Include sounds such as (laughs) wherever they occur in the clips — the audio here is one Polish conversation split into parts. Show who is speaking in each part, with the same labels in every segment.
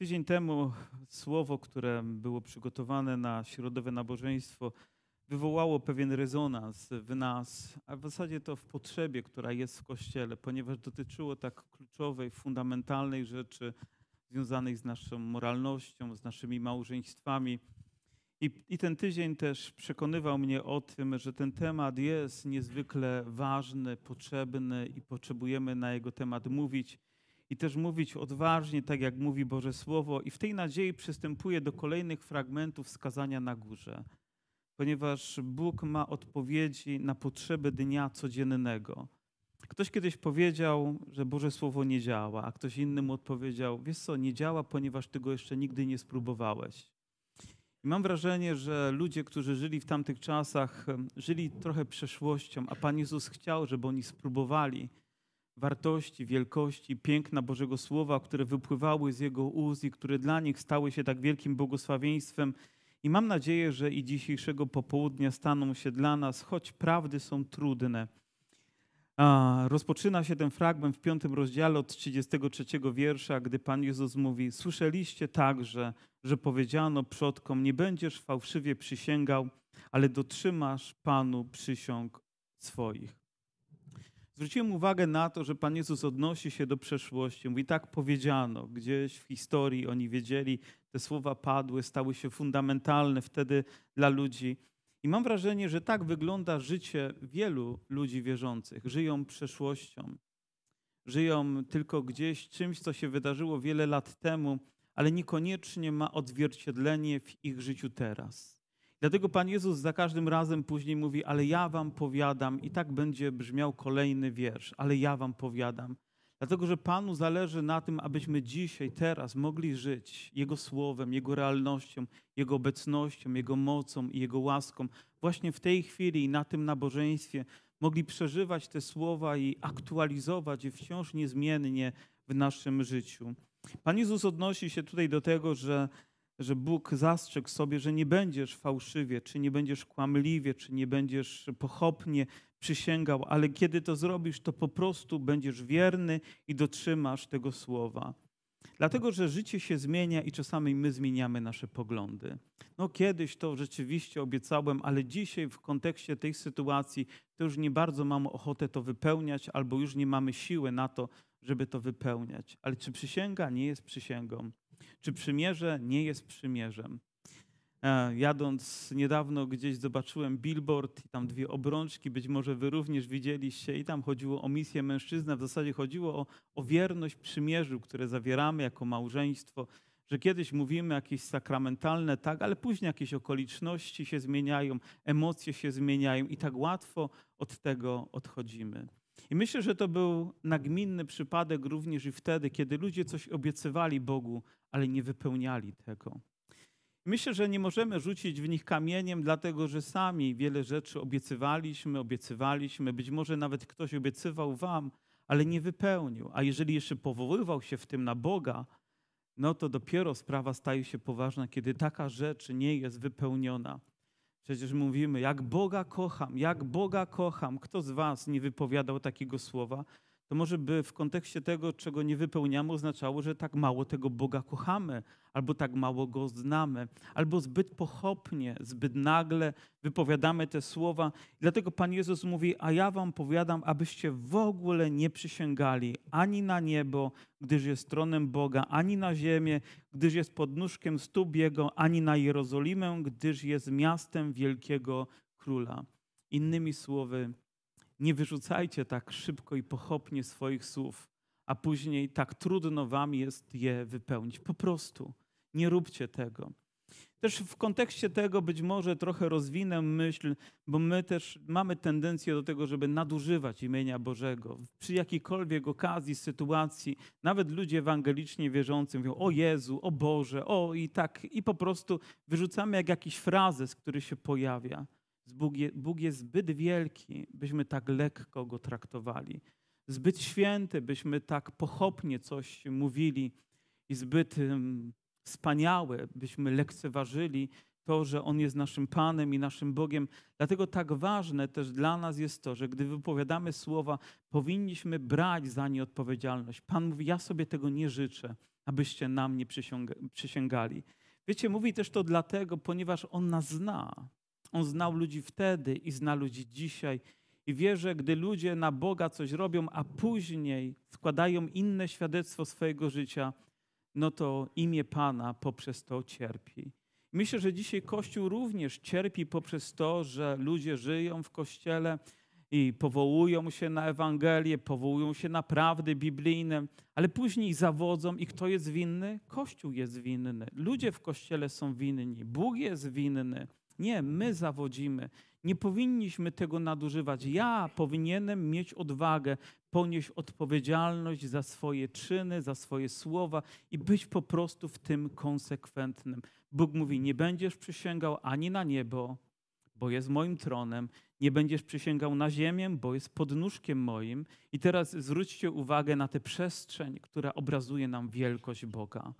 Speaker 1: Tydzień temu słowo, które było przygotowane na środowe nabożeństwo, wywołało pewien rezonans w nas, a w zasadzie to w potrzebie, która jest w Kościele, ponieważ dotyczyło tak kluczowej, fundamentalnej rzeczy związanej z naszą moralnością, z naszymi małżeństwami. I, I ten tydzień też przekonywał mnie o tym, że ten temat jest niezwykle ważny, potrzebny i potrzebujemy na jego temat mówić i też mówić odważnie, tak jak mówi Boże Słowo. I w tej nadziei przystępuję do kolejnych fragmentów wskazania na górze, ponieważ Bóg ma odpowiedzi na potrzeby dnia codziennego. Ktoś kiedyś powiedział, że Boże Słowo nie działa, a ktoś inny mu odpowiedział: Wiesz co, nie działa, ponieważ ty go jeszcze nigdy nie spróbowałeś. I mam wrażenie, że ludzie, którzy żyli w tamtych czasach, żyli trochę przeszłością, a Pan Jezus chciał, żeby oni spróbowali wartości, wielkości, piękna Bożego Słowa, które wypływały z Jego ust i które dla nich stały się tak wielkim błogosławieństwem. I mam nadzieję, że i dzisiejszego popołudnia staną się dla nas, choć prawdy są trudne. Rozpoczyna się ten fragment w piątym rozdziale od 33 wiersza, gdy Pan Jezus mówi: Słyszeliście także, że powiedziano przodkom: Nie będziesz fałszywie przysięgał, ale dotrzymasz Panu przysiąg swoich. Zwróciłem uwagę na to, że Pan Jezus odnosi się do przeszłości. Mówi, tak powiedziano, gdzieś w historii oni wiedzieli, te słowa padły, stały się fundamentalne wtedy dla ludzi. I mam wrażenie, że tak wygląda życie wielu ludzi wierzących. Żyją przeszłością, żyją tylko gdzieś czymś, co się wydarzyło wiele lat temu, ale niekoniecznie ma odzwierciedlenie w ich życiu teraz. Dlatego Pan Jezus za każdym razem później mówi, ale ja wam powiadam, i tak będzie brzmiał kolejny wiersz, ale ja wam powiadam. Dlatego, że Panu zależy na tym, abyśmy dzisiaj, teraz mogli żyć Jego słowem, Jego realnością, Jego obecnością, Jego mocą i Jego łaską. Właśnie w tej chwili i na tym nabożeństwie mogli przeżywać te słowa i aktualizować je wciąż niezmiennie w naszym życiu. Pan Jezus odnosi się tutaj do tego, że że Bóg zastrzegł sobie, że nie będziesz fałszywie, czy nie będziesz kłamliwie, czy nie będziesz pochopnie przysięgał, ale kiedy to zrobisz, to po prostu będziesz wierny i dotrzymasz tego słowa. Dlatego, że życie się zmienia i czasami my zmieniamy nasze poglądy. No kiedyś to rzeczywiście obiecałem, ale dzisiaj w kontekście tej sytuacji to już nie bardzo mam ochotę to wypełniać, albo już nie mamy siły na to, żeby to wypełniać. Ale czy przysięga nie jest przysięgą? Czy przymierze nie jest przymierzem? E, jadąc niedawno gdzieś zobaczyłem billboard i tam dwie obrączki, być może wy również widzieliście i tam chodziło o misję mężczyzny, w zasadzie chodziło o, o wierność przymierzu, które zawieramy jako małżeństwo, że kiedyś mówimy jakieś sakramentalne, tak, ale później jakieś okoliczności się zmieniają, emocje się zmieniają i tak łatwo od tego odchodzimy. I myślę, że to był nagminny przypadek również i wtedy, kiedy ludzie coś obiecywali Bogu, ale nie wypełniali tego. Myślę, że nie możemy rzucić w nich kamieniem, dlatego że sami wiele rzeczy obiecywaliśmy, obiecywaliśmy. Być może nawet ktoś obiecywał wam, ale nie wypełnił. A jeżeli jeszcze powoływał się w tym na Boga, no to dopiero sprawa staje się poważna, kiedy taka rzecz nie jest wypełniona. Przecież mówimy, jak Boga kocham, jak Boga kocham. Kto z Was nie wypowiadał takiego słowa? To może by w kontekście tego, czego nie wypełniamy, oznaczało, że tak mało tego Boga kochamy, albo tak mało Go znamy, albo zbyt pochopnie, zbyt nagle wypowiadamy te słowa. Dlatego Pan Jezus mówi, a ja wam powiadam, abyście w ogóle nie przysięgali ani na niebo, gdyż jest tronem Boga, ani na ziemię, gdyż jest podnóżkiem stóp Jego, ani na Jerozolimę, gdyż jest miastem wielkiego Króla. Innymi słowy, nie wyrzucajcie tak szybko i pochopnie swoich słów, a później tak trudno wam jest je wypełnić. Po prostu nie róbcie tego. Też w kontekście tego być może trochę rozwinę myśl, bo my też mamy tendencję do tego, żeby nadużywać imienia Bożego. Przy jakiejkolwiek okazji, sytuacji, nawet ludzie ewangelicznie wierzący mówią o Jezu, o Boże, o i tak, i po prostu wyrzucamy jak jakiś frazes, który się pojawia. Bóg, je, Bóg jest zbyt wielki, byśmy tak lekko go traktowali. Zbyt święty, byśmy tak pochopnie coś mówili i zbyt um, wspaniałe, byśmy lekceważyli to, że On jest naszym Panem i naszym Bogiem. Dlatego tak ważne też dla nas jest to, że gdy wypowiadamy słowa, powinniśmy brać za nie odpowiedzialność. Pan mówi: Ja sobie tego nie życzę, abyście nam nie przysięgali. Wiecie, mówi też to dlatego, ponieważ On nas zna. On znał ludzi wtedy i zna ludzi dzisiaj. I wie, że gdy ludzie na Boga coś robią, a później składają inne świadectwo swojego życia, no to imię Pana poprzez to cierpi. Myślę, że dzisiaj Kościół również cierpi poprzez to, że ludzie żyją w Kościele i powołują się na Ewangelię, powołują się na prawdy biblijne, ale później zawodzą i kto jest winny? Kościół jest winny. Ludzie w Kościele są winni. Bóg jest winny. Nie, my zawodzimy. Nie powinniśmy tego nadużywać. Ja powinienem mieć odwagę, ponieść odpowiedzialność za swoje czyny, za swoje słowa i być po prostu w tym konsekwentnym. Bóg mówi: Nie będziesz przysięgał ani na niebo, bo jest moim tronem, nie będziesz przysięgał na ziemię, bo jest podnóżkiem moim. I teraz zwróćcie uwagę na tę przestrzeń, która obrazuje nam wielkość Boga.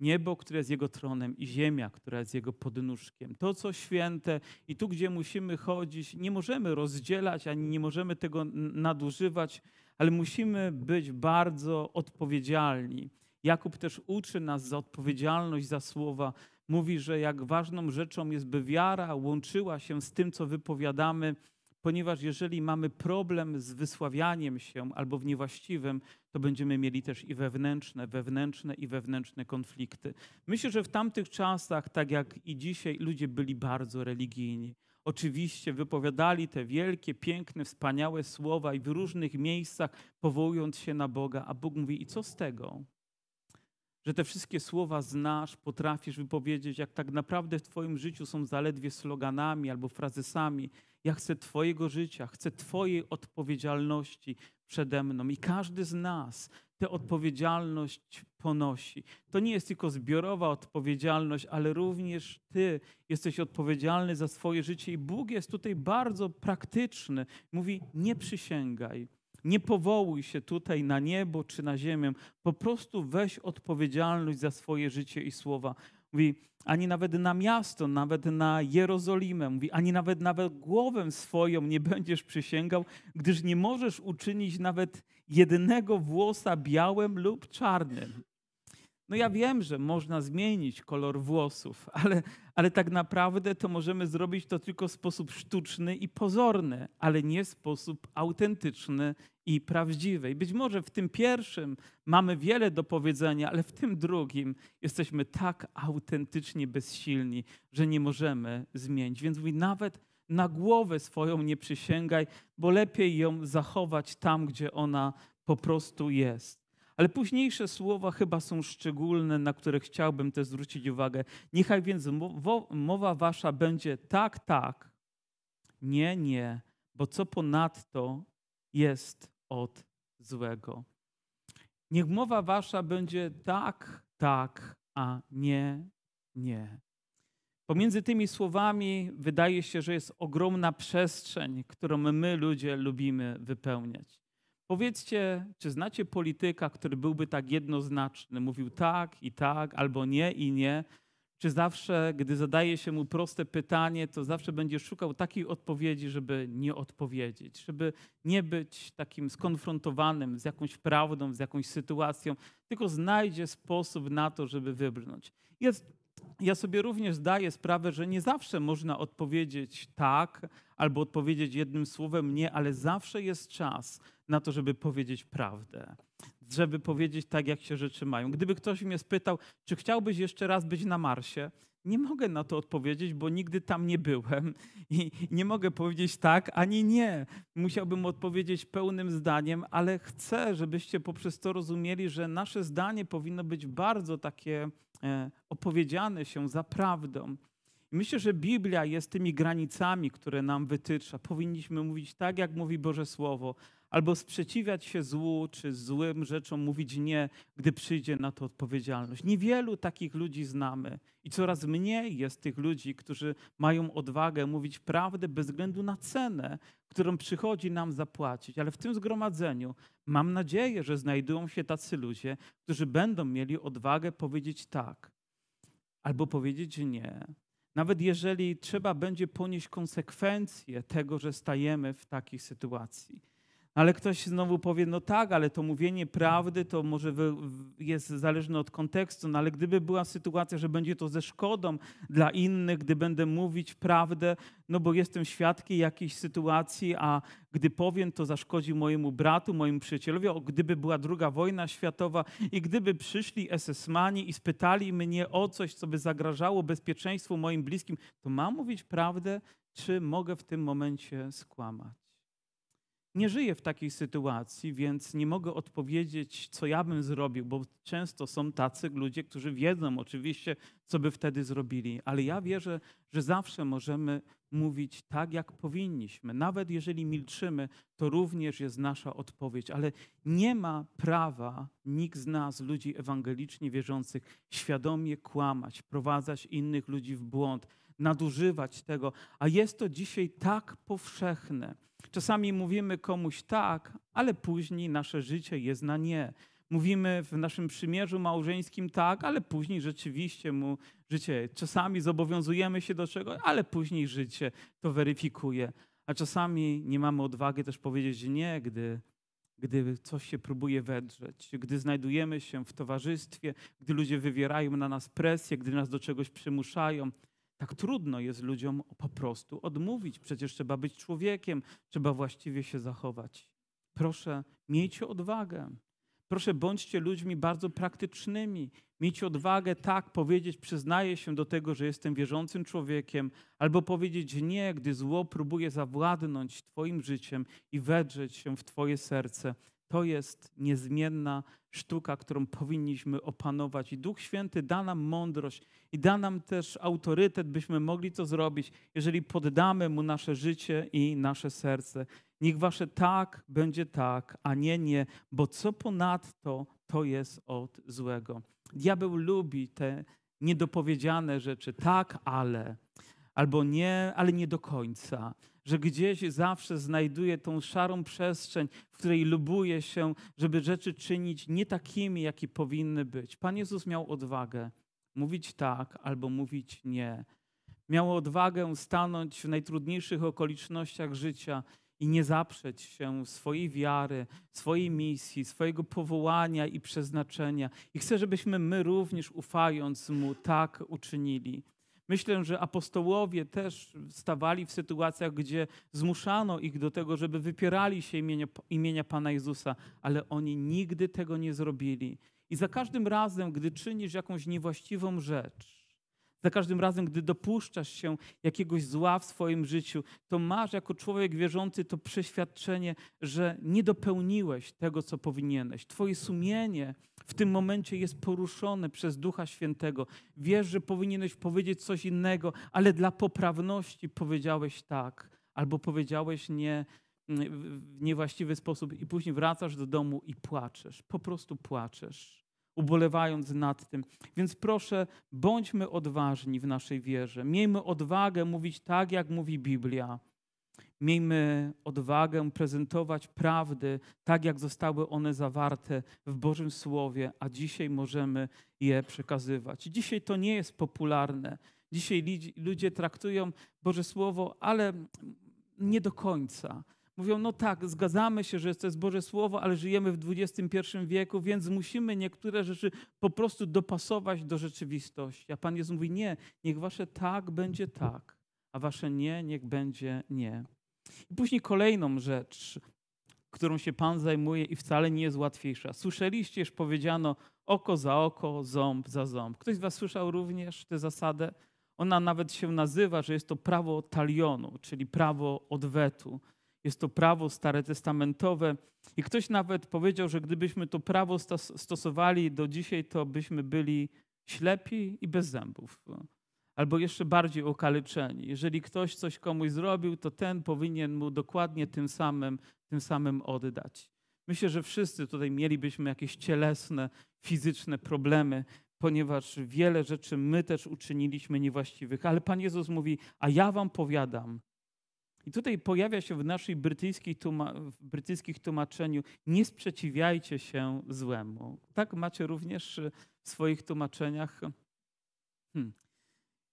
Speaker 1: Niebo, które jest Jego tronem i ziemia, która jest Jego podnóżkiem. To, co święte i tu, gdzie musimy chodzić, nie możemy rozdzielać, ani nie możemy tego nadużywać, ale musimy być bardzo odpowiedzialni. Jakub też uczy nas za odpowiedzialność za słowa. Mówi, że jak ważną rzeczą jest, by wiara łączyła się z tym, co wypowiadamy, ponieważ jeżeli mamy problem z wysławianiem się albo w niewłaściwym, to będziemy mieli też i wewnętrzne, wewnętrzne i wewnętrzne konflikty. Myślę, że w tamtych czasach, tak jak i dzisiaj, ludzie byli bardzo religijni. Oczywiście wypowiadali te wielkie, piękne, wspaniałe słowa i w różnych miejscach powołując się na Boga, a Bóg mówi: I co z tego? Że te wszystkie słowa znasz, potrafisz wypowiedzieć, jak tak naprawdę w Twoim życiu są zaledwie sloganami albo frazesami. Ja chcę Twojego życia, chcę Twojej odpowiedzialności przede mną. I każdy z nas tę odpowiedzialność ponosi. To nie jest tylko zbiorowa odpowiedzialność, ale również Ty jesteś odpowiedzialny za swoje życie. I Bóg jest tutaj bardzo praktyczny. Mówi: Nie przysięgaj nie powołuj się tutaj na niebo czy na ziemię. Po prostu weź odpowiedzialność za swoje życie i słowa. Mówi, ani nawet na miasto, nawet na Jerozolimę, mówi, ani nawet nawet głowę swoją nie będziesz przysięgał, gdyż nie możesz uczynić nawet jednego włosa białym lub czarnym. No ja wiem, że można zmienić kolor włosów, (laughs) ale, ale tak naprawdę to możemy zrobić to tylko w sposób sztuczny i pozorny, ale nie w sposób autentyczny i prawdziwy. I być może w tym pierwszym mamy wiele do powiedzenia, ale w tym drugim jesteśmy tak autentycznie bezsilni, że nie możemy zmienić. Więc mówi, nawet na głowę swoją nie przysięgaj, bo lepiej ją zachować tam, gdzie ona po prostu jest. Ale późniejsze słowa chyba są szczególne, na które chciałbym też zwrócić uwagę. Niechaj więc mowa wasza będzie tak, tak, nie, nie, bo co ponadto jest od złego. Niech mowa wasza będzie tak, tak, a nie, nie. Pomiędzy tymi słowami wydaje się, że jest ogromna przestrzeń, którą my ludzie lubimy wypełniać. Powiedzcie, czy znacie polityka, który byłby tak jednoznaczny, mówił tak i tak, albo nie i nie? Czy zawsze, gdy zadaje się mu proste pytanie, to zawsze będzie szukał takiej odpowiedzi, żeby nie odpowiedzieć, żeby nie być takim skonfrontowanym z jakąś prawdą, z jakąś sytuacją, tylko znajdzie sposób na to, żeby wybrnąć. Jest ja sobie również zdaję sprawę, że nie zawsze można odpowiedzieć tak albo odpowiedzieć jednym słowem nie, ale zawsze jest czas na to, żeby powiedzieć prawdę, żeby powiedzieć tak, jak się rzeczy mają. Gdyby ktoś mnie spytał, czy chciałbyś jeszcze raz być na Marsie, nie mogę na to odpowiedzieć, bo nigdy tam nie byłem i nie mogę powiedzieć tak ani nie. Musiałbym odpowiedzieć pełnym zdaniem, ale chcę, żebyście poprzez to rozumieli, że nasze zdanie powinno być bardzo takie e, opowiedziane się za prawdą. Myślę, że Biblia jest tymi granicami, które nam wytycza. Powinniśmy mówić tak, jak mówi Boże Słowo, albo sprzeciwiać się złu czy złym rzeczom, mówić nie, gdy przyjdzie na to odpowiedzialność. Niewielu takich ludzi znamy i coraz mniej jest tych ludzi, którzy mają odwagę mówić prawdę bez względu na cenę, którą przychodzi nam zapłacić. Ale w tym zgromadzeniu mam nadzieję, że znajdują się tacy ludzie, którzy będą mieli odwagę powiedzieć tak albo powiedzieć nie. Nawet jeżeli trzeba będzie ponieść konsekwencje tego, że stajemy w takiej sytuacji. Ale ktoś znowu powie, no tak, ale to mówienie prawdy to może jest zależne od kontekstu, no ale gdyby była sytuacja, że będzie to ze szkodą dla innych, gdy będę mówić prawdę, no bo jestem świadkiem jakiejś sytuacji, a gdy powiem, to zaszkodzi mojemu bratu, mojemu przyjacielowi, o, gdyby była druga wojna światowa i gdyby przyszli SS-mani i spytali mnie o coś, co by zagrażało bezpieczeństwu moim bliskim, to mam mówić prawdę, czy mogę w tym momencie skłamać? Nie żyję w takiej sytuacji, więc nie mogę odpowiedzieć, co ja bym zrobił, bo często są tacy ludzie, którzy wiedzą oczywiście, co by wtedy zrobili, ale ja wierzę, że zawsze możemy mówić tak, jak powinniśmy. Nawet jeżeli milczymy, to również jest nasza odpowiedź, ale nie ma prawa nikt z nas, ludzi ewangelicznie wierzących, świadomie kłamać, prowadzać innych ludzi w błąd, nadużywać tego, a jest to dzisiaj tak powszechne. Czasami mówimy komuś tak, ale później nasze życie jest na nie. Mówimy w naszym przymierzu małżeńskim tak, ale później rzeczywiście mu życie. Czasami zobowiązujemy się do czegoś, ale później życie to weryfikuje. A czasami nie mamy odwagi też powiedzieć nie, gdy, gdy coś się próbuje wedrzeć, gdy znajdujemy się w towarzystwie, gdy ludzie wywierają na nas presję, gdy nas do czegoś przymuszają. Tak trudno jest ludziom po prostu odmówić. Przecież trzeba być człowiekiem, trzeba właściwie się zachować. Proszę, miejcie odwagę. Proszę, bądźcie ludźmi bardzo praktycznymi. Miejcie odwagę tak powiedzieć, przyznaję się do tego, że jestem wierzącym człowiekiem, albo powiedzieć nie, gdy zło próbuje zawładnąć Twoim życiem i wedrzeć się w Twoje serce. To jest niezmienna sztuka, którą powinniśmy opanować. I Duch Święty da nam mądrość i da nam też autorytet, byśmy mogli to zrobić, jeżeli poddamy Mu nasze życie i nasze serce. Niech wasze tak będzie tak, a nie nie, bo co ponadto, to jest od złego. Diabeł lubi te niedopowiedziane rzeczy, tak, ale, albo nie, ale nie do końca że gdzieś zawsze znajduje tą szarą przestrzeń, w której lubuje się, żeby rzeczy czynić nie takimi, jakie powinny być. Pan Jezus miał odwagę mówić tak albo mówić nie. Miał odwagę stanąć w najtrudniejszych okolicznościach życia i nie zaprzeć się swojej wiary, swojej misji, swojego powołania i przeznaczenia. I chcę, żebyśmy my również ufając Mu tak uczynili. Myślę, że apostołowie też stawali w sytuacjach, gdzie zmuszano ich do tego, żeby wypierali się imienia, imienia Pana Jezusa, ale oni nigdy tego nie zrobili. I za każdym razem, gdy czynisz jakąś niewłaściwą rzecz, za każdym razem, gdy dopuszczasz się jakiegoś zła w swoim życiu, to masz jako człowiek wierzący to przeświadczenie, że nie dopełniłeś tego, co powinieneś. Twoje sumienie w tym momencie jest poruszone przez Ducha Świętego. Wiesz, że powinieneś powiedzieć coś innego, ale dla poprawności powiedziałeś tak, albo powiedziałeś nie w niewłaściwy sposób, i później wracasz do domu i płaczesz. Po prostu płaczesz ubolewając nad tym. Więc proszę, bądźmy odważni w naszej wierze. Miejmy odwagę mówić tak, jak mówi Biblia. Miejmy odwagę prezentować prawdy tak, jak zostały one zawarte w Bożym Słowie, a dzisiaj możemy je przekazywać. Dzisiaj to nie jest popularne. Dzisiaj ludzie traktują Boże Słowo, ale nie do końca. Mówią, no tak, zgadzamy się, że to jest Boże Słowo, ale żyjemy w XXI wieku, więc musimy niektóre rzeczy po prostu dopasować do rzeczywistości. A Pan Jezus mówi, nie, niech wasze tak będzie tak, a wasze nie, niech będzie nie. I później kolejną rzecz, którą się Pan zajmuje i wcale nie jest łatwiejsza. Słyszeliście, już powiedziano oko za oko, ząb za ząb. Ktoś z Was słyszał również tę zasadę? Ona nawet się nazywa, że jest to prawo talionu, czyli prawo odwetu. Jest to prawo stare testamentowe. I ktoś nawet powiedział, że gdybyśmy to prawo stosowali do dzisiaj, to byśmy byli ślepi i bez zębów. Albo jeszcze bardziej okaleczeni. Jeżeli ktoś coś komuś zrobił, to ten powinien mu dokładnie tym samym, tym samym oddać. Myślę, że wszyscy tutaj mielibyśmy jakieś cielesne, fizyczne problemy, ponieważ wiele rzeczy my też uczyniliśmy niewłaściwych. Ale Pan Jezus mówi: A ja wam powiadam, i tutaj pojawia się w naszej brytyjskiej w brytyjskich tłumaczeniu nie sprzeciwiajcie się złemu. Tak macie również w swoich tłumaczeniach. Hmm.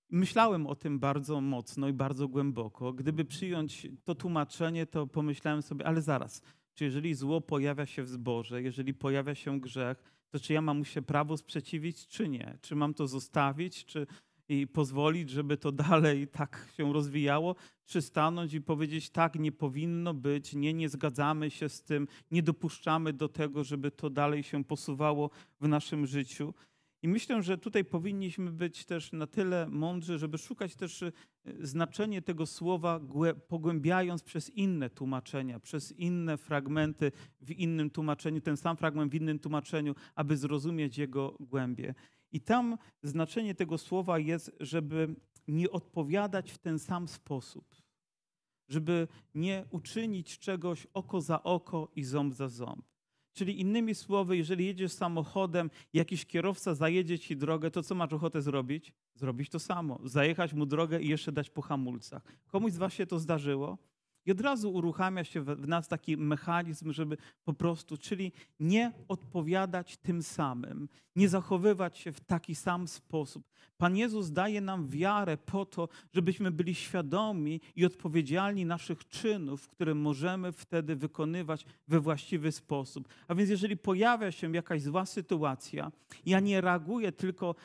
Speaker 1: Myślałem o tym bardzo mocno i bardzo głęboko. Gdyby przyjąć to tłumaczenie, to pomyślałem sobie, ale zaraz, czy jeżeli zło pojawia się w zborze, jeżeli pojawia się grzech, to czy ja mam mu się prawo sprzeciwić, czy nie? Czy mam to zostawić, czy i pozwolić, żeby to dalej tak się rozwijało, czy stanąć i powiedzieć tak, nie powinno być, nie, nie zgadzamy się z tym, nie dopuszczamy do tego, żeby to dalej się posuwało w naszym życiu. I myślę, że tutaj powinniśmy być też na tyle mądrzy, żeby szukać też e, znaczenie tego słowa, pogłębiając przez inne tłumaczenia, przez inne fragmenty w innym tłumaczeniu, ten sam fragment w innym tłumaczeniu, aby zrozumieć jego głębie. I tam znaczenie tego słowa jest, żeby nie odpowiadać w ten sam sposób, żeby nie uczynić czegoś oko za oko i ząb za ząb. Czyli innymi słowy, jeżeli jedziesz samochodem, jakiś kierowca zajedzie ci drogę, to co masz ochotę zrobić? Zrobić to samo. Zajechać mu drogę i jeszcze dać po hamulcach. Komuś z was się to zdarzyło? I od razu uruchamia się w nas taki mechanizm, żeby po prostu, czyli nie odpowiadać tym samym, nie zachowywać się w taki sam sposób. Pan Jezus daje nam wiarę po to, żebyśmy byli świadomi i odpowiedzialni naszych czynów, które możemy wtedy wykonywać we właściwy sposób. A więc jeżeli pojawia się jakaś zła sytuacja, ja nie reaguję tylko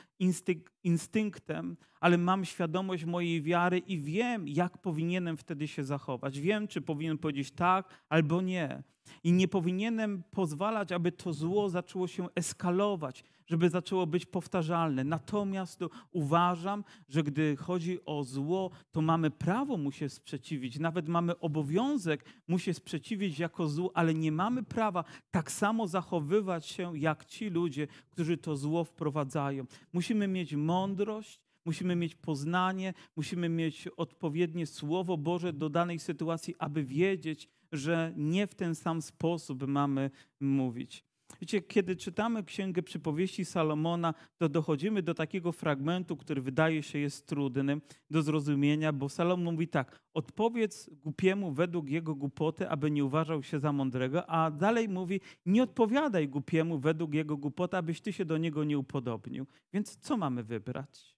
Speaker 1: instynktem, ale mam świadomość mojej wiary i wiem, jak powinienem wtedy się zachować. Wiem, czy powinienem powiedzieć tak albo nie. I nie powinienem pozwalać, aby to zło zaczęło się eskalować, żeby zaczęło być powtarzalne. Natomiast uważam, że gdy chodzi o zło, to mamy prawo mu się sprzeciwić, nawet mamy obowiązek mu się sprzeciwić jako zło, ale nie mamy prawa tak samo zachowywać się jak ci ludzie, którzy to zło wprowadzają. Musimy mieć mądrość, musimy mieć poznanie, musimy mieć odpowiednie Słowo Boże do danej sytuacji, aby wiedzieć, że nie w ten sam sposób mamy mówić. Wiecie, kiedy czytamy Księgę Przypowieści Salomona, to dochodzimy do takiego fragmentu, który wydaje się jest trudny do zrozumienia, bo Salomon mówi tak, odpowiedz głupiemu według jego głupoty, aby nie uważał się za mądrego, a dalej mówi, nie odpowiadaj głupiemu według jego głupoty, abyś ty się do niego nie upodobnił. Więc co mamy wybrać?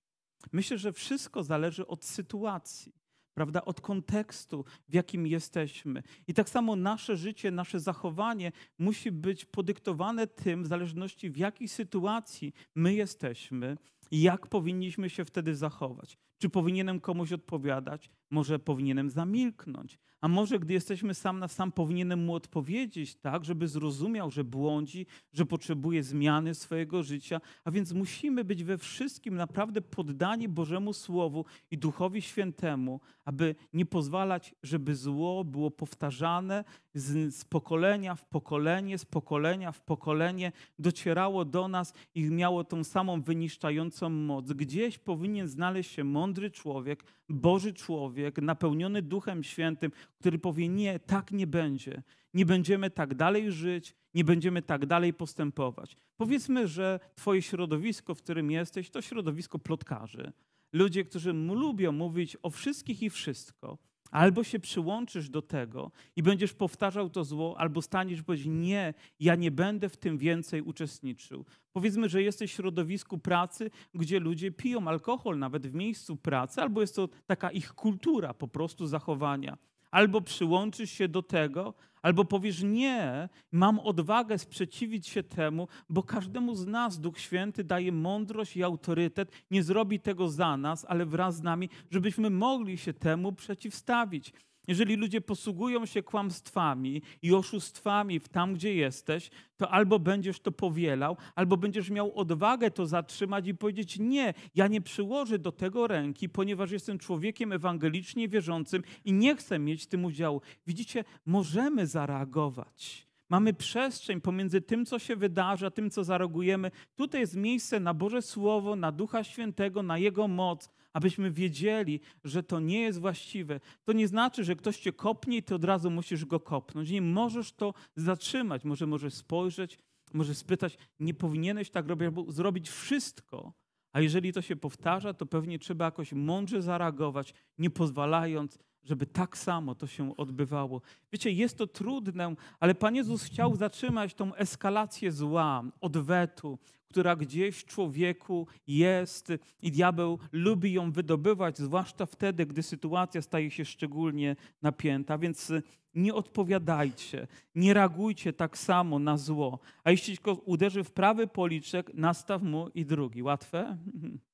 Speaker 1: Myślę, że wszystko zależy od sytuacji prawda, od kontekstu, w jakim jesteśmy. I tak samo nasze życie, nasze zachowanie musi być podyktowane tym, w zależności w jakiej sytuacji my jesteśmy jak powinniśmy się wtedy zachować. Czy powinienem komuś odpowiadać? Może powinienem zamilknąć? A może gdy jesteśmy sam na sam, powinienem mu odpowiedzieć tak, żeby zrozumiał, że błądzi, że potrzebuje zmiany swojego życia. A więc musimy być we wszystkim naprawdę poddani Bożemu Słowu i Duchowi Świętemu, aby nie pozwalać, żeby zło było powtarzane z, z pokolenia w pokolenie, z pokolenia w pokolenie, docierało do nas i miało tą samą wyniszczającą moc. Gdzieś powinien znaleźć się mądry człowiek, Boży człowiek, napełniony Duchem Świętym, który powie: Nie, tak nie będzie. Nie będziemy tak dalej żyć, nie będziemy tak dalej postępować. Powiedzmy, że Twoje środowisko, w którym jesteś, to środowisko plotkarzy. Ludzie, którzy lubią mówić o wszystkich i wszystko. Albo się przyłączysz do tego i będziesz powtarzał to zło, albo staniesz i nie, ja nie będę w tym więcej uczestniczył. Powiedzmy, że jesteś w środowisku pracy, gdzie ludzie piją alkohol nawet w miejscu pracy, albo jest to taka ich kultura po prostu zachowania. Albo przyłączysz się do tego, albo powiesz nie, mam odwagę sprzeciwić się temu, bo każdemu z nas Duch Święty daje mądrość i autorytet, nie zrobi tego za nas, ale wraz z nami, żebyśmy mogli się temu przeciwstawić. Jeżeli ludzie posługują się kłamstwami i oszustwami tam, gdzie jesteś, to albo będziesz to powielał, albo będziesz miał odwagę to zatrzymać i powiedzieć: Nie, ja nie przyłożę do tego ręki, ponieważ jestem człowiekiem ewangelicznie wierzącym i nie chcę mieć w tym udziału. Widzicie, możemy zareagować. Mamy przestrzeń pomiędzy tym, co się wydarza, tym, co zareagujemy. Tutaj jest miejsce na Boże Słowo, na Ducha Świętego, na Jego moc, abyśmy wiedzieli, że to nie jest właściwe. To nie znaczy, że ktoś cię kopnie i ty od razu musisz go kopnąć. Nie możesz to zatrzymać. Może możesz spojrzeć, może spytać, nie powinieneś tak robić, albo zrobić wszystko. A jeżeli to się powtarza, to pewnie trzeba jakoś mądrze zareagować, nie pozwalając, żeby tak samo to się odbywało. Wiecie, jest to trudne, ale Pan Jezus chciał zatrzymać tą eskalację zła, odwetu, która gdzieś w człowieku jest i diabeł lubi ją wydobywać, zwłaszcza wtedy, gdy sytuacja staje się szczególnie napięta. Więc nie odpowiadajcie, nie reagujcie tak samo na zło. A jeśli tylko uderzy w prawy policzek, nastaw mu i drugi. Łatwe? (laughs)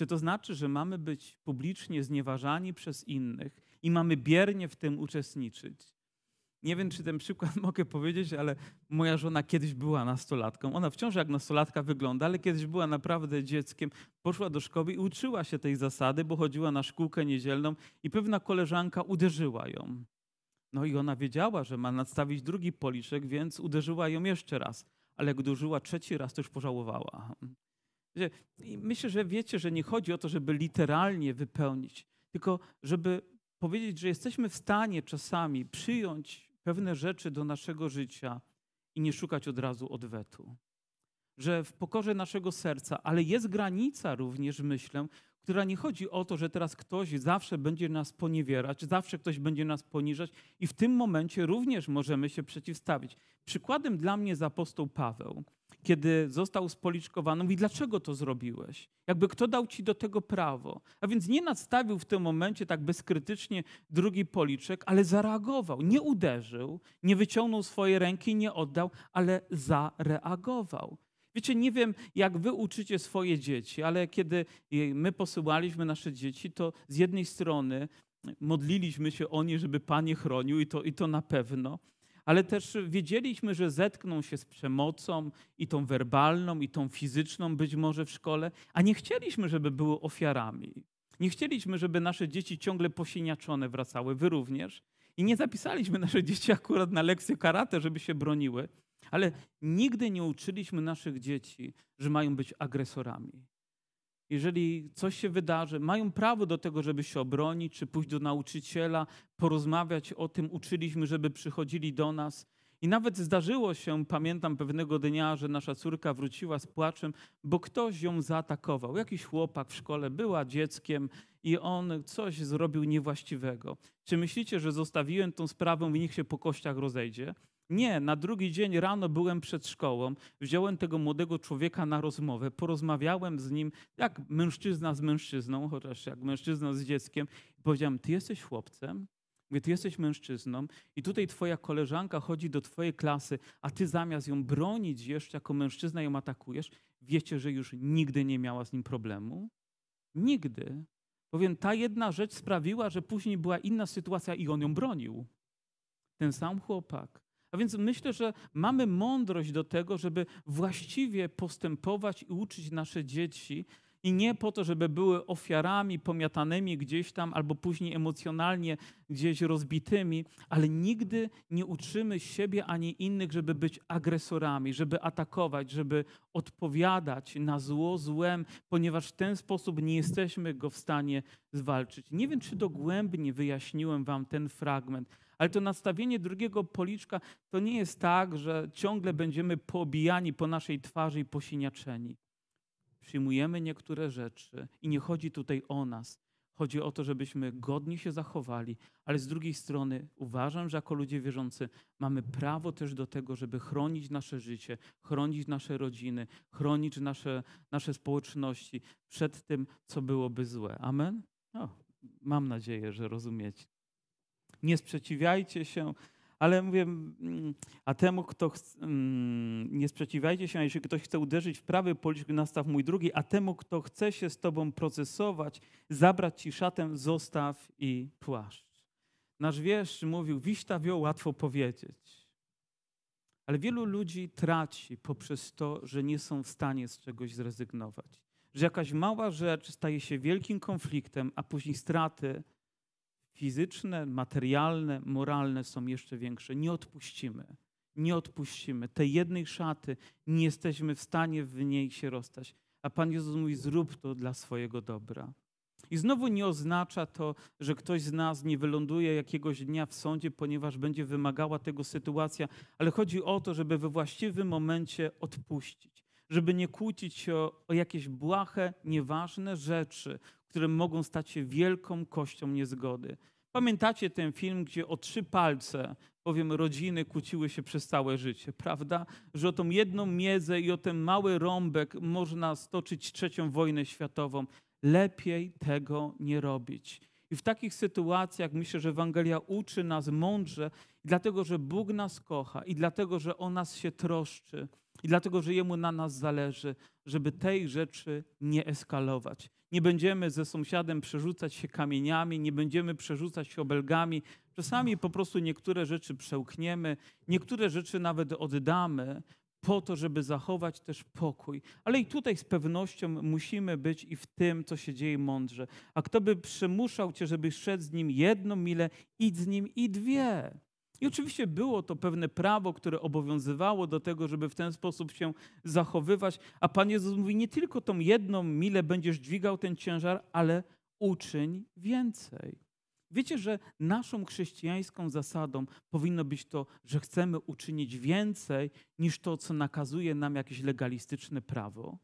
Speaker 1: Czy to znaczy, że mamy być publicznie znieważani przez innych i mamy biernie w tym uczestniczyć? Nie wiem, czy ten przykład (laughs) mogę powiedzieć, ale moja żona kiedyś była nastolatką. Ona wciąż jak nastolatka wygląda, ale kiedyś była naprawdę dzieckiem. Poszła do szkoły i uczyła się tej zasady, bo chodziła na szkółkę niedzielną i pewna koleżanka uderzyła ją. No i ona wiedziała, że ma nadstawić drugi policzek, więc uderzyła ją jeszcze raz. Ale gdy użyła trzeci raz, to już pożałowała. Myślę, że wiecie, że nie chodzi o to, żeby literalnie wypełnić, tylko żeby powiedzieć, że jesteśmy w stanie czasami przyjąć pewne rzeczy do naszego życia i nie szukać od razu odwetu. Że w pokorze naszego serca, ale jest granica również, myślę, która nie chodzi o to, że teraz ktoś zawsze będzie nas poniewierać, zawsze ktoś będzie nas poniżać i w tym momencie również możemy się przeciwstawić. Przykładem dla mnie jest apostoł Paweł, kiedy został spoliczkowany, mówi, dlaczego to zrobiłeś? Jakby kto dał ci do tego prawo? A więc nie nadstawił w tym momencie tak bezkrytycznie drugi policzek, ale zareagował. Nie uderzył, nie wyciągnął swojej ręki, nie oddał, ale zareagował. Wiecie, nie wiem, jak wy uczycie swoje dzieci, ale kiedy my posyłaliśmy nasze dzieci, to z jednej strony modliliśmy się o nie, żeby Pan je chronił i to, i to na pewno, ale też wiedzieliśmy, że zetkną się z przemocą i tą werbalną, i tą fizyczną być może w szkole, a nie chcieliśmy, żeby były ofiarami. Nie chcieliśmy, żeby nasze dzieci ciągle posiniaczone wracały, wy również. I nie zapisaliśmy (laughs) nasze dzieci akurat na lekcję karate, żeby się broniły, ale nigdy nie uczyliśmy naszych dzieci, że mają być agresorami. Jeżeli coś się wydarzy, mają prawo do tego, żeby się obronić, czy pójść do nauczyciela, porozmawiać o tym. Uczyliśmy, żeby przychodzili do nas. I nawet zdarzyło się, pamiętam pewnego dnia, że nasza córka wróciła z płaczem, bo ktoś ją zaatakował. Jakiś chłopak w szkole była dzieckiem i on coś zrobił niewłaściwego. Czy myślicie, że zostawiłem tą sprawę i niech się po kościach rozejdzie? Nie, na drugi dzień rano byłem przed szkołą, wziąłem tego młodego człowieka na rozmowę, porozmawiałem z nim jak mężczyzna z mężczyzną, chociaż jak mężczyzna z dzieckiem. Powiedziałem, ty jesteś chłopcem, Mówię, ty jesteś mężczyzną i tutaj twoja koleżanka chodzi do twojej klasy, a ty zamiast ją bronić jeszcze jako mężczyzna ją atakujesz. Wiecie, że już nigdy nie miała z nim problemu? Nigdy. Bowiem ta jedna rzecz sprawiła, że później była inna sytuacja i on ją bronił. Ten sam chłopak. A więc myślę, że mamy mądrość do tego, żeby właściwie postępować i uczyć nasze dzieci. I nie po to, żeby były ofiarami pomiatanymi gdzieś tam, albo później emocjonalnie gdzieś rozbitymi, ale nigdy nie uczymy siebie ani innych, żeby być agresorami, żeby atakować, żeby odpowiadać na zło złem, ponieważ w ten sposób nie jesteśmy go w stanie zwalczyć. Nie wiem, czy dogłębnie wyjaśniłem Wam ten fragment, ale to nastawienie drugiego policzka to nie jest tak, że ciągle będziemy pobijani po naszej twarzy i posiniaczeni. Przyjmujemy niektóre rzeczy i nie chodzi tutaj o nas. Chodzi o to, żebyśmy godnie się zachowali, ale z drugiej strony uważam, że jako ludzie wierzący mamy prawo też do tego, żeby chronić nasze życie, chronić nasze rodziny, chronić nasze, nasze społeczności przed tym, co byłoby złe. Amen? Mam nadzieję, że rozumiecie nie sprzeciwiajcie się, ale mówię, mm, a temu, kto chce, mm, nie sprzeciwiajcie się, a jeśli ktoś chce uderzyć w prawy policzek, nastaw mój drugi, a temu, kto chce się z tobą procesować, zabrać ci szatę, zostaw i płaszcz. Nasz wiersz mówił, wiśta wioł, łatwo powiedzieć. Ale wielu ludzi traci poprzez to, że nie są w stanie z czegoś zrezygnować. Że jakaś mała rzecz staje się wielkim konfliktem, a później straty fizyczne, materialne, moralne są jeszcze większe. Nie odpuścimy. Nie odpuścimy. Tej jednej szaty nie jesteśmy w stanie w niej się rozstać. A Pan Jezus mówi: zrób to dla swojego dobra. I znowu nie oznacza to, że ktoś z nas nie wyląduje jakiegoś dnia w sądzie, ponieważ będzie wymagała tego sytuacja, ale chodzi o to, żeby we właściwym momencie odpuścić, żeby nie kłócić się o, o jakieś błahe, nieważne rzeczy, które mogą stać się wielką kością niezgody. Pamiętacie ten film, gdzie o trzy palce, powiem, rodziny kłóciły się przez całe życie, prawda? Że o tą jedną miedzę i o ten mały rąbek można stoczyć trzecią wojnę światową. Lepiej tego nie robić. I w takich sytuacjach myślę, że Ewangelia uczy nas mądrze, dlatego że Bóg nas kocha i dlatego, że o nas się troszczy i dlatego, że Jemu na nas zależy, żeby tej rzeczy nie eskalować. Nie będziemy ze sąsiadem przerzucać się kamieniami, nie będziemy przerzucać się obelgami. Czasami po prostu niektóre rzeczy przełkniemy, niektóre rzeczy nawet oddamy, po to, żeby zachować też pokój. Ale i tutaj z pewnością musimy być i w tym, co się dzieje mądrze. A kto by przymuszał cię, żebyś szedł z nim jedną milę, idź z nim i dwie. I oczywiście było to pewne prawo, które obowiązywało do tego, żeby w ten sposób się zachowywać. A Pan Jezus mówi, nie tylko tą jedną milę będziesz dźwigał ten ciężar, ale uczyń więcej. Wiecie, że naszą chrześcijańską zasadą powinno być to, że chcemy uczynić więcej niż to, co nakazuje nam jakieś legalistyczne prawo?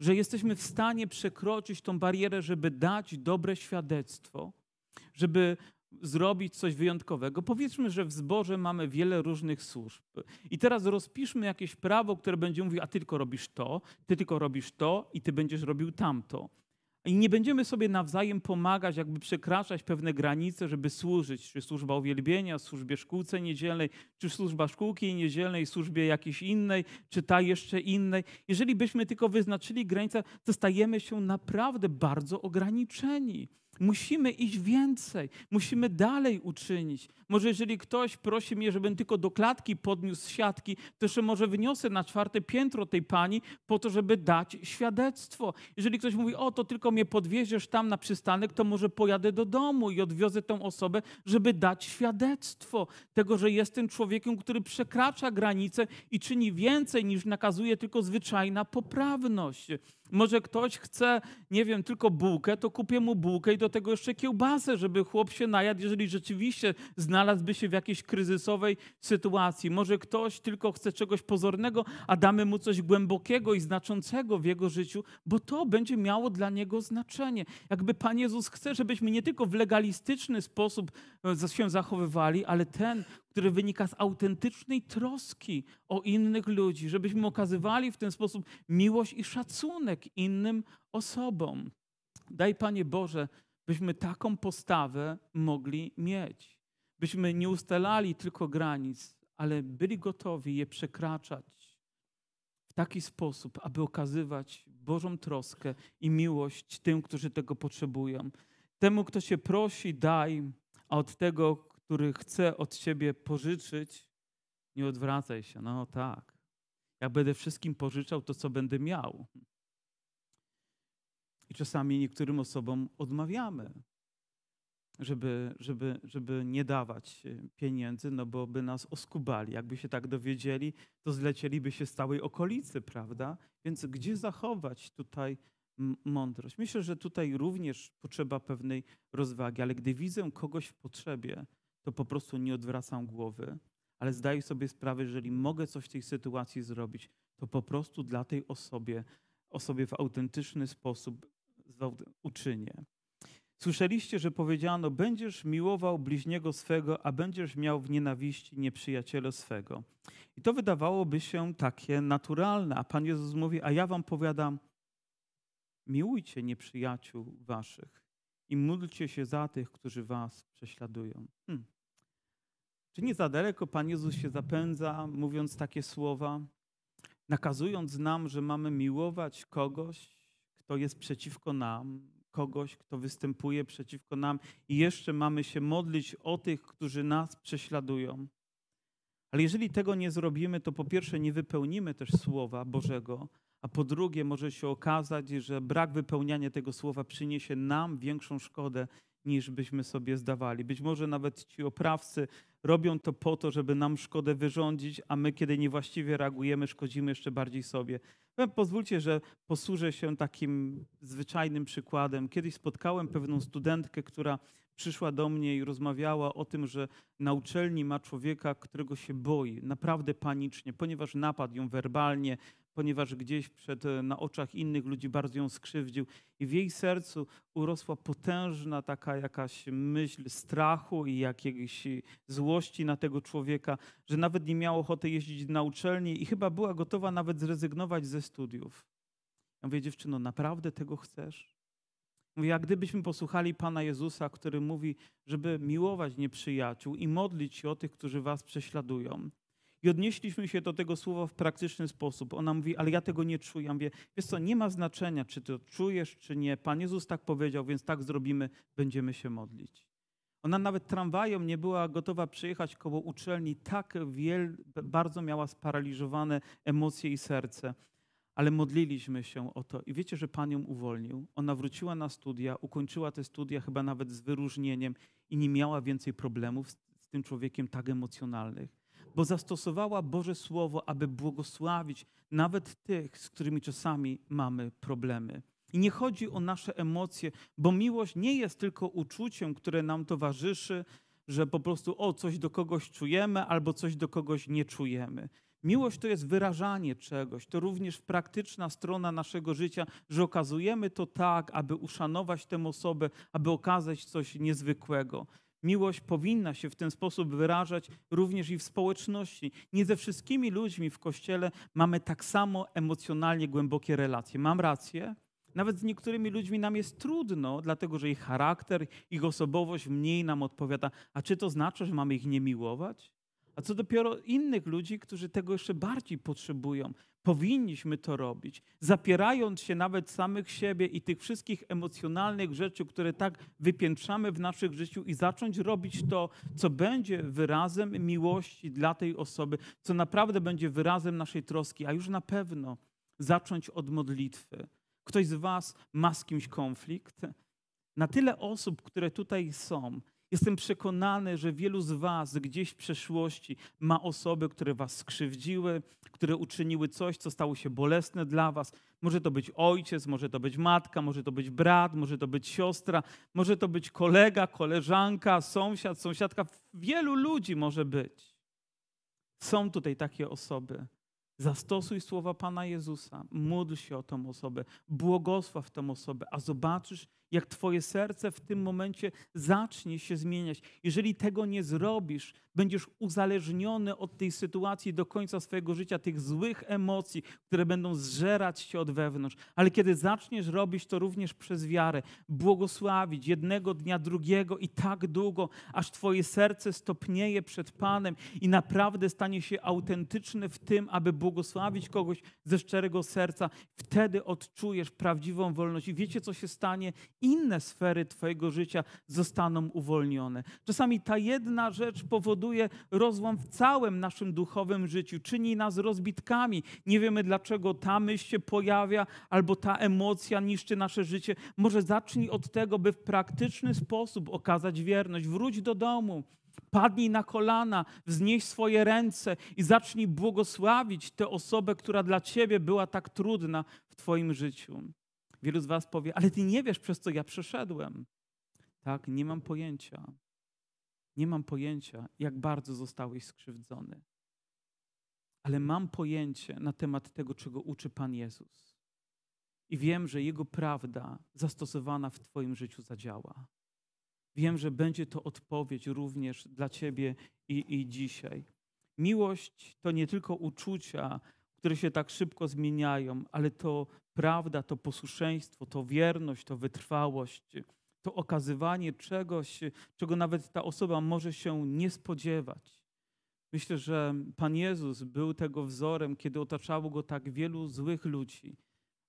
Speaker 1: Że jesteśmy w stanie przekroczyć tą barierę, żeby dać dobre świadectwo, żeby zrobić coś wyjątkowego. Powiedzmy, że w zborze mamy wiele różnych służb. I teraz rozpiszmy jakieś prawo, które będzie mówić, a ty tylko robisz to, ty tylko robisz to i ty będziesz robił tamto. I nie będziemy sobie nawzajem pomagać, jakby przekraczać pewne granice, żeby służyć, czy służba uwielbienia, służbie szkółce niedzielnej, czy służba szkółki niedzielnej, służbie jakiejś innej, czy ta jeszcze innej. Jeżeli byśmy tylko wyznaczyli granice, to stajemy się naprawdę bardzo ograniczeni. Musimy iść więcej, musimy dalej uczynić. Może jeżeli ktoś prosi mnie, żebym tylko do klatki podniósł siatki, to jeszcze może wyniosę na czwarte piętro tej pani po to, żeby dać świadectwo. Jeżeli ktoś mówi, o to tylko mnie podwieziesz tam na przystanek, to może pojadę do domu i odwiozę tą osobę, żeby dać świadectwo tego, że jestem człowiekiem, który przekracza granice i czyni więcej niż nakazuje tylko zwyczajna poprawność. Może ktoś chce, nie wiem, tylko bułkę, to kupię mu bułkę i do tego jeszcze kiełbasę, żeby chłop się najadł, jeżeli rzeczywiście znalazłby się w jakiejś kryzysowej sytuacji. Może ktoś tylko chce czegoś pozornego, a damy mu coś głębokiego i znaczącego w jego życiu, bo to będzie miało dla niego znaczenie. Jakby Pan Jezus chce, żebyśmy nie tylko w legalistyczny sposób e, się zachowywali, ale ten, który wynika z autentycznej troski o innych ludzi, żebyśmy okazywali w ten sposób miłość i szacunek innym osobom. Daj Panie Boże, byśmy taką postawę mogli mieć. Byśmy nie ustalali tylko granic, ale byli gotowi je przekraczać w taki sposób, aby okazywać Bożą troskę i miłość tym, którzy tego potrzebują. Temu, kto się prosi, daj, a od tego, który chce od ciebie pożyczyć, nie odwracaj się. No tak. Jak będę wszystkim pożyczał, to co będę miał? I czasami niektórym osobom odmawiamy, żeby, żeby, żeby nie dawać pieniędzy, no bo by nas oskubali. Jakby się tak dowiedzieli, to zlecieliby się z całej okolicy, prawda? Więc gdzie zachować tutaj mądrość? Myślę, że tutaj również potrzeba pewnej rozwagi, ale gdy widzę kogoś w potrzebie, to po prostu nie odwracam głowy, ale zdaję sobie sprawę, że jeżeli mogę coś w tej sytuacji zrobić, to po prostu dla tej osobie, osobie w autentyczny sposób uczynię. Słyszeliście, że powiedziano: Będziesz miłował bliźniego swego, a będziesz miał w nienawiści nieprzyjaciela swego. I to wydawałoby się takie naturalne, a Pan Jezus mówi: A ja wam powiadam, miłujcie nieprzyjaciół waszych i módlcie się za tych, którzy was prześladują. Hmm. Czy nie za daleko Pan Jezus się zapędza, mówiąc takie słowa, nakazując nam, że mamy miłować kogoś, kto jest przeciwko nam, kogoś, kto występuje przeciwko nam i jeszcze mamy się modlić o tych, którzy nas prześladują. Ale jeżeli tego nie zrobimy, to po pierwsze nie wypełnimy też Słowa Bożego, a po drugie może się okazać, że brak wypełniania tego Słowa przyniesie nam większą szkodę niż byśmy sobie zdawali. Być może nawet ci oprawcy robią to po to, żeby nam szkodę wyrządzić, a my, kiedy niewłaściwie reagujemy, szkodzimy jeszcze bardziej sobie. Pozwólcie, że posłużę się takim zwyczajnym przykładem. Kiedyś spotkałem pewną studentkę, która przyszła do mnie i rozmawiała o tym, że na uczelni ma człowieka, którego się boi, naprawdę panicznie, ponieważ napadł ją werbalnie, ponieważ gdzieś przed, e, na oczach innych ludzi bardzo ją skrzywdził. I w jej sercu urosła potężna taka jakaś myśl strachu i jakiejś złości na tego człowieka, że nawet nie miała ochoty jeździć na uczelnię i chyba była gotowa nawet zrezygnować ze studiów. Ja mówię, dziewczyno, naprawdę tego chcesz? Mówię, jak gdybyśmy posłuchali Pana Jezusa, który mówi, żeby miłować nieprzyjaciół i modlić się o tych, którzy was prześladują. I odnieśliśmy się do tego słowa w praktyczny sposób. Ona mówi, ale ja tego nie czuję. Ja mówię, wiesz co, nie ma znaczenia, czy to czujesz, czy nie. Pan Jezus tak powiedział, więc tak zrobimy, będziemy się modlić. Ona nawet tramwajem nie była gotowa przyjechać koło uczelni, tak wiel, bardzo miała sparaliżowane emocje i serce. Ale modliliśmy się o to i wiecie, że Pan ją uwolnił. Ona wróciła na studia, ukończyła te studia chyba nawet z wyróżnieniem i nie miała więcej problemów z, z tym człowiekiem tak emocjonalnych bo zastosowała Boże Słowo, aby błogosławić nawet tych, z którymi czasami mamy problemy. I nie chodzi o nasze emocje, bo miłość nie jest tylko uczuciem, które nam towarzyszy, że po prostu o coś do kogoś czujemy albo coś do kogoś nie czujemy. Miłość to jest wyrażanie czegoś, to również praktyczna strona naszego życia, że okazujemy to tak, aby uszanować tę osobę, aby okazać coś niezwykłego. Miłość powinna się w ten sposób wyrażać również i w społeczności. Nie ze wszystkimi ludźmi w kościele mamy tak samo emocjonalnie głębokie relacje. Mam rację? Nawet z niektórymi ludźmi nam jest trudno, dlatego że ich charakter, ich osobowość mniej nam odpowiada. A czy to znaczy, że mamy ich nie miłować? A co dopiero innych ludzi, którzy tego jeszcze bardziej potrzebują. Powinniśmy to robić, zapierając się nawet samych siebie i tych wszystkich emocjonalnych rzeczy, które tak wypiętrzamy w naszych życiu i zacząć robić to, co będzie wyrazem miłości dla tej osoby, co naprawdę będzie wyrazem naszej troski, a już na pewno zacząć od modlitwy. Ktoś z Was ma z kimś konflikt? Na tyle osób, które tutaj są, Jestem przekonany, że wielu z Was gdzieś w przeszłości ma osoby, które Was skrzywdziły, które uczyniły coś, co stało się bolesne dla Was. Może to być ojciec, może to być matka, może to być brat, może to być siostra, może to być kolega, koleżanka, sąsiad, sąsiadka. Wielu ludzi może być. Są tutaj takie osoby. Zastosuj słowa Pana Jezusa, módl się o tą osobę, błogosław tę osobę, a zobaczysz, jak Twoje serce w tym momencie zacznie się zmieniać. Jeżeli tego nie zrobisz, będziesz uzależniony od tej sytuacji do końca swojego życia, tych złych emocji, które będą zżerać się od wewnątrz. Ale kiedy zaczniesz robić to również przez wiarę, błogosławić jednego dnia drugiego i tak długo, aż Twoje serce stopnieje przed Panem i naprawdę stanie się autentyczne w tym, aby błogosławić kogoś ze szczerego serca, wtedy odczujesz prawdziwą wolność. I wiecie, co się stanie? Inne sfery Twojego życia zostaną uwolnione. Czasami ta jedna rzecz powoduje, rozłam w całym naszym duchowym życiu, czyni nas rozbitkami. Nie wiemy, dlaczego ta myśl się pojawia, albo ta emocja niszczy nasze życie. Może zacznij od tego, by w praktyczny sposób okazać wierność. Wróć do domu. Padnij na kolana, wznieś swoje ręce i zacznij błogosławić tę osobę, która dla ciebie była tak trudna w Twoim życiu. Wielu z Was powie, ale Ty nie wiesz, przez co ja przeszedłem. Tak, nie mam pojęcia. Nie mam pojęcia, jak bardzo zostałeś skrzywdzony. Ale mam pojęcie na temat tego, czego uczy Pan Jezus. I wiem, że Jego prawda zastosowana w Twoim życiu zadziała. Wiem, że będzie to odpowiedź również dla Ciebie i, i dzisiaj. Miłość to nie tylko uczucia, które się tak szybko zmieniają, ale to prawda, to posłuszeństwo, to wierność, to wytrwałość to okazywanie czegoś, czego nawet ta osoba może się nie spodziewać. Myślę, że Pan Jezus był tego wzorem, kiedy otaczało go tak wielu złych ludzi,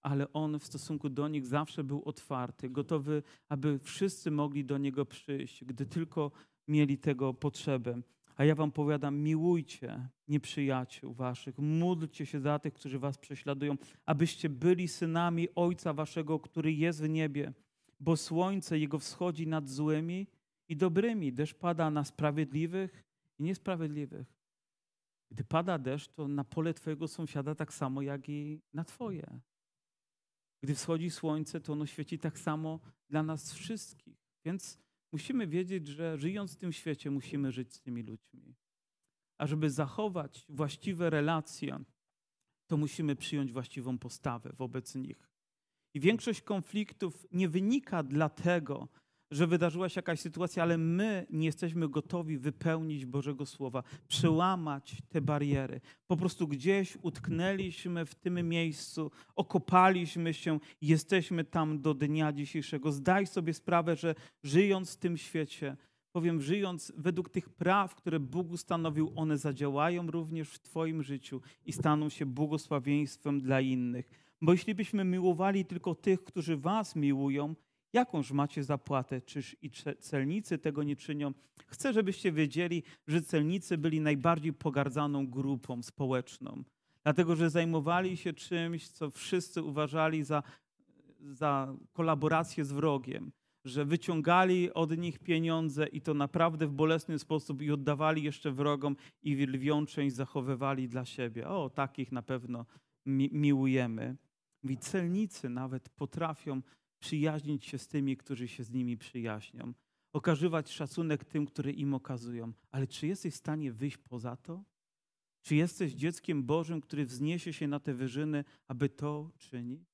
Speaker 1: ale on w stosunku do nich zawsze był otwarty, gotowy, aby wszyscy mogli do niego przyjść, gdy tylko mieli tego potrzebę. A ja wam powiadam, miłujcie nieprzyjaciół waszych, módlcie się za tych, którzy was prześladują, abyście byli synami Ojca waszego, który jest w niebie bo słońce jego wschodzi nad złymi i dobrymi. Deszcz pada na sprawiedliwych i niesprawiedliwych. Gdy pada deszcz, to na pole twojego sąsiada tak samo, jak i na twoje. Gdy wschodzi słońce, to ono świeci tak samo dla nas wszystkich. Więc musimy wiedzieć, że żyjąc w tym świecie, musimy żyć z tymi ludźmi. A żeby zachować właściwe relacje, to musimy przyjąć właściwą postawę wobec nich. I większość konfliktów nie wynika dlatego, że wydarzyła się jakaś sytuacja, ale my nie jesteśmy gotowi wypełnić Bożego Słowa, przełamać te bariery. Po prostu gdzieś utknęliśmy w tym miejscu, okopaliśmy się, jesteśmy tam do dnia dzisiejszego. Zdaj sobie sprawę, że żyjąc w tym świecie, powiem, żyjąc według tych praw, które Bóg ustanowił, one zadziałają również w Twoim życiu i staną się błogosławieństwem dla innych. Bo jeśli byśmy miłowali tylko tych, którzy Was miłują, jakąż macie zapłatę? Czyż i celnicy tego nie czynią? Chcę, żebyście wiedzieli, że celnicy byli najbardziej pogardzaną grupą społeczną, dlatego że zajmowali się czymś, co wszyscy uważali za, za kolaborację z wrogiem że wyciągali od nich pieniądze i to naprawdę w bolesny sposób i oddawali jeszcze wrogom i lwią część zachowywali dla siebie. O, takich na pewno mi miłujemy. I celnicy nawet potrafią przyjaźnić się z tymi, którzy się z nimi przyjaźnią, okazywać szacunek tym, które im okazują. Ale czy jesteś w stanie wyjść poza to? Czy jesteś dzieckiem Bożym, który wzniesie się na te wyżyny, aby to czynić?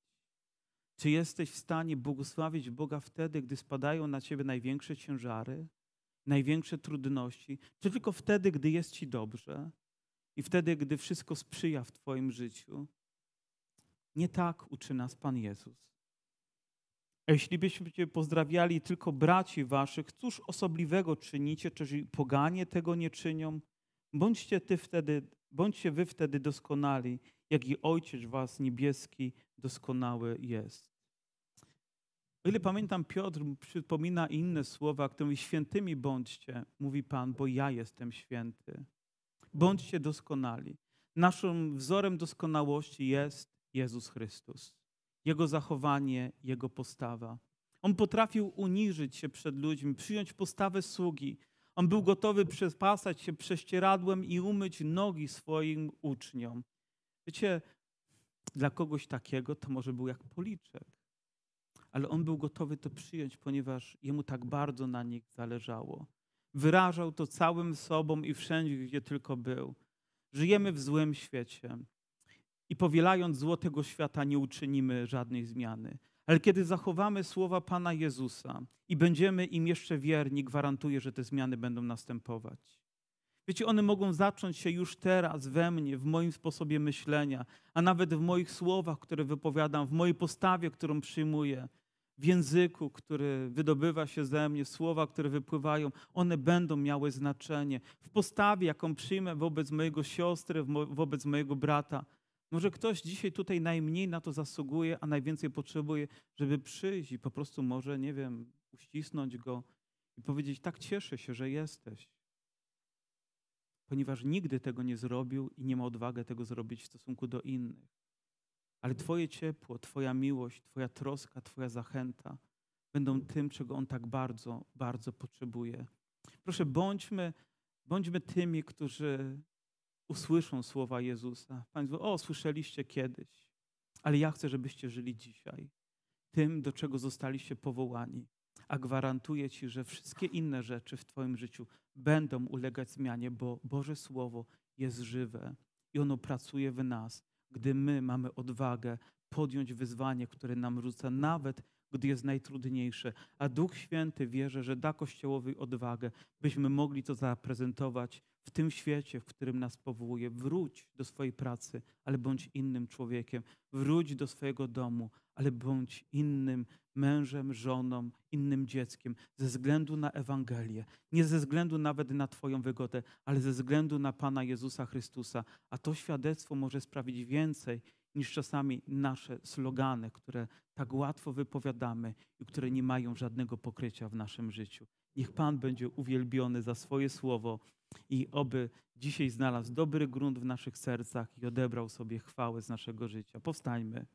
Speaker 1: Czy jesteś w stanie błogosławić Boga wtedy, gdy spadają na ciebie największe ciężary, największe trudności, czy tylko wtedy, gdy jest ci dobrze i wtedy, gdy wszystko sprzyja w twoim życiu? Nie tak uczy nas Pan Jezus. A jeśli byście pozdrawiali tylko braci waszych, cóż osobliwego czynicie, czy poganie tego nie czynią? Bądźcie, ty wtedy, bądźcie wy wtedy doskonali, jak i Ojciec was niebieski doskonały jest. O ile pamiętam, Piotr przypomina inne słowa, które mówi, świętymi bądźcie, mówi Pan, bo ja jestem święty. Bądźcie doskonali. Naszym wzorem doskonałości jest Jezus Chrystus. Jego zachowanie, Jego postawa. On potrafił uniżyć się przed ludźmi, przyjąć postawę sługi. On był gotowy przepasać się prześcieradłem i umyć nogi swoim uczniom. Wiecie, dla kogoś takiego to może był jak policzek, ale on był gotowy to przyjąć, ponieważ jemu tak bardzo na nich zależało. Wyrażał to całym sobą i wszędzie, gdzie tylko był. Żyjemy w złym świecie i powielając zło tego świata nie uczynimy żadnej zmiany. Ale kiedy zachowamy słowa Pana Jezusa i będziemy im jeszcze wierni, gwarantuję, że te zmiany będą następować. Wiecie, one mogą zacząć się już teraz we mnie, w moim sposobie myślenia, a nawet w moich słowach, które wypowiadam, w mojej postawie, którą przyjmuję, w języku, który wydobywa się ze mnie, słowa, które wypływają, one będą miały znaczenie. W postawie, jaką przyjmę wobec mojego siostry, wobec mojego brata. Może ktoś dzisiaj tutaj najmniej na to zasługuje, a najwięcej potrzebuje, żeby przyjść i po prostu może, nie wiem, uścisnąć go i powiedzieć: Tak, cieszę się, że jesteś ponieważ nigdy tego nie zrobił i nie ma odwagi tego zrobić w stosunku do innych. Ale Twoje ciepło, Twoja miłość, Twoja troska, Twoja zachęta będą tym, czego On tak bardzo, bardzo potrzebuje. Proszę, bądźmy, bądźmy tymi, którzy usłyszą słowa Jezusa. Państwo, o, słyszeliście kiedyś, ale ja chcę, żebyście żyli dzisiaj. Tym, do czego zostaliście powołani a gwarantuję Ci, że wszystkie inne rzeczy w Twoim życiu będą ulegać zmianie, bo Boże Słowo jest żywe i ono pracuje w nas, gdy my mamy odwagę podjąć wyzwanie, które nam rzuca, nawet gdy jest najtrudniejsze. A Duch Święty wierzę, że da Kościołowi odwagę, byśmy mogli to zaprezentować w tym świecie, w którym nas powołuje. Wróć do swojej pracy, ale bądź innym człowiekiem. Wróć do swojego domu, ale bądź innym mężem, żoną, innym dzieckiem, ze względu na Ewangelię. Nie ze względu nawet na Twoją wygodę, ale ze względu na Pana Jezusa Chrystusa. A to świadectwo może sprawić więcej niż czasami nasze slogany, które tak łatwo wypowiadamy i które nie mają żadnego pokrycia w naszym życiu. Niech Pan będzie uwielbiony za swoje słowo i oby dzisiaj znalazł dobry grunt w naszych sercach i odebrał sobie chwałę z naszego życia. Powstańmy.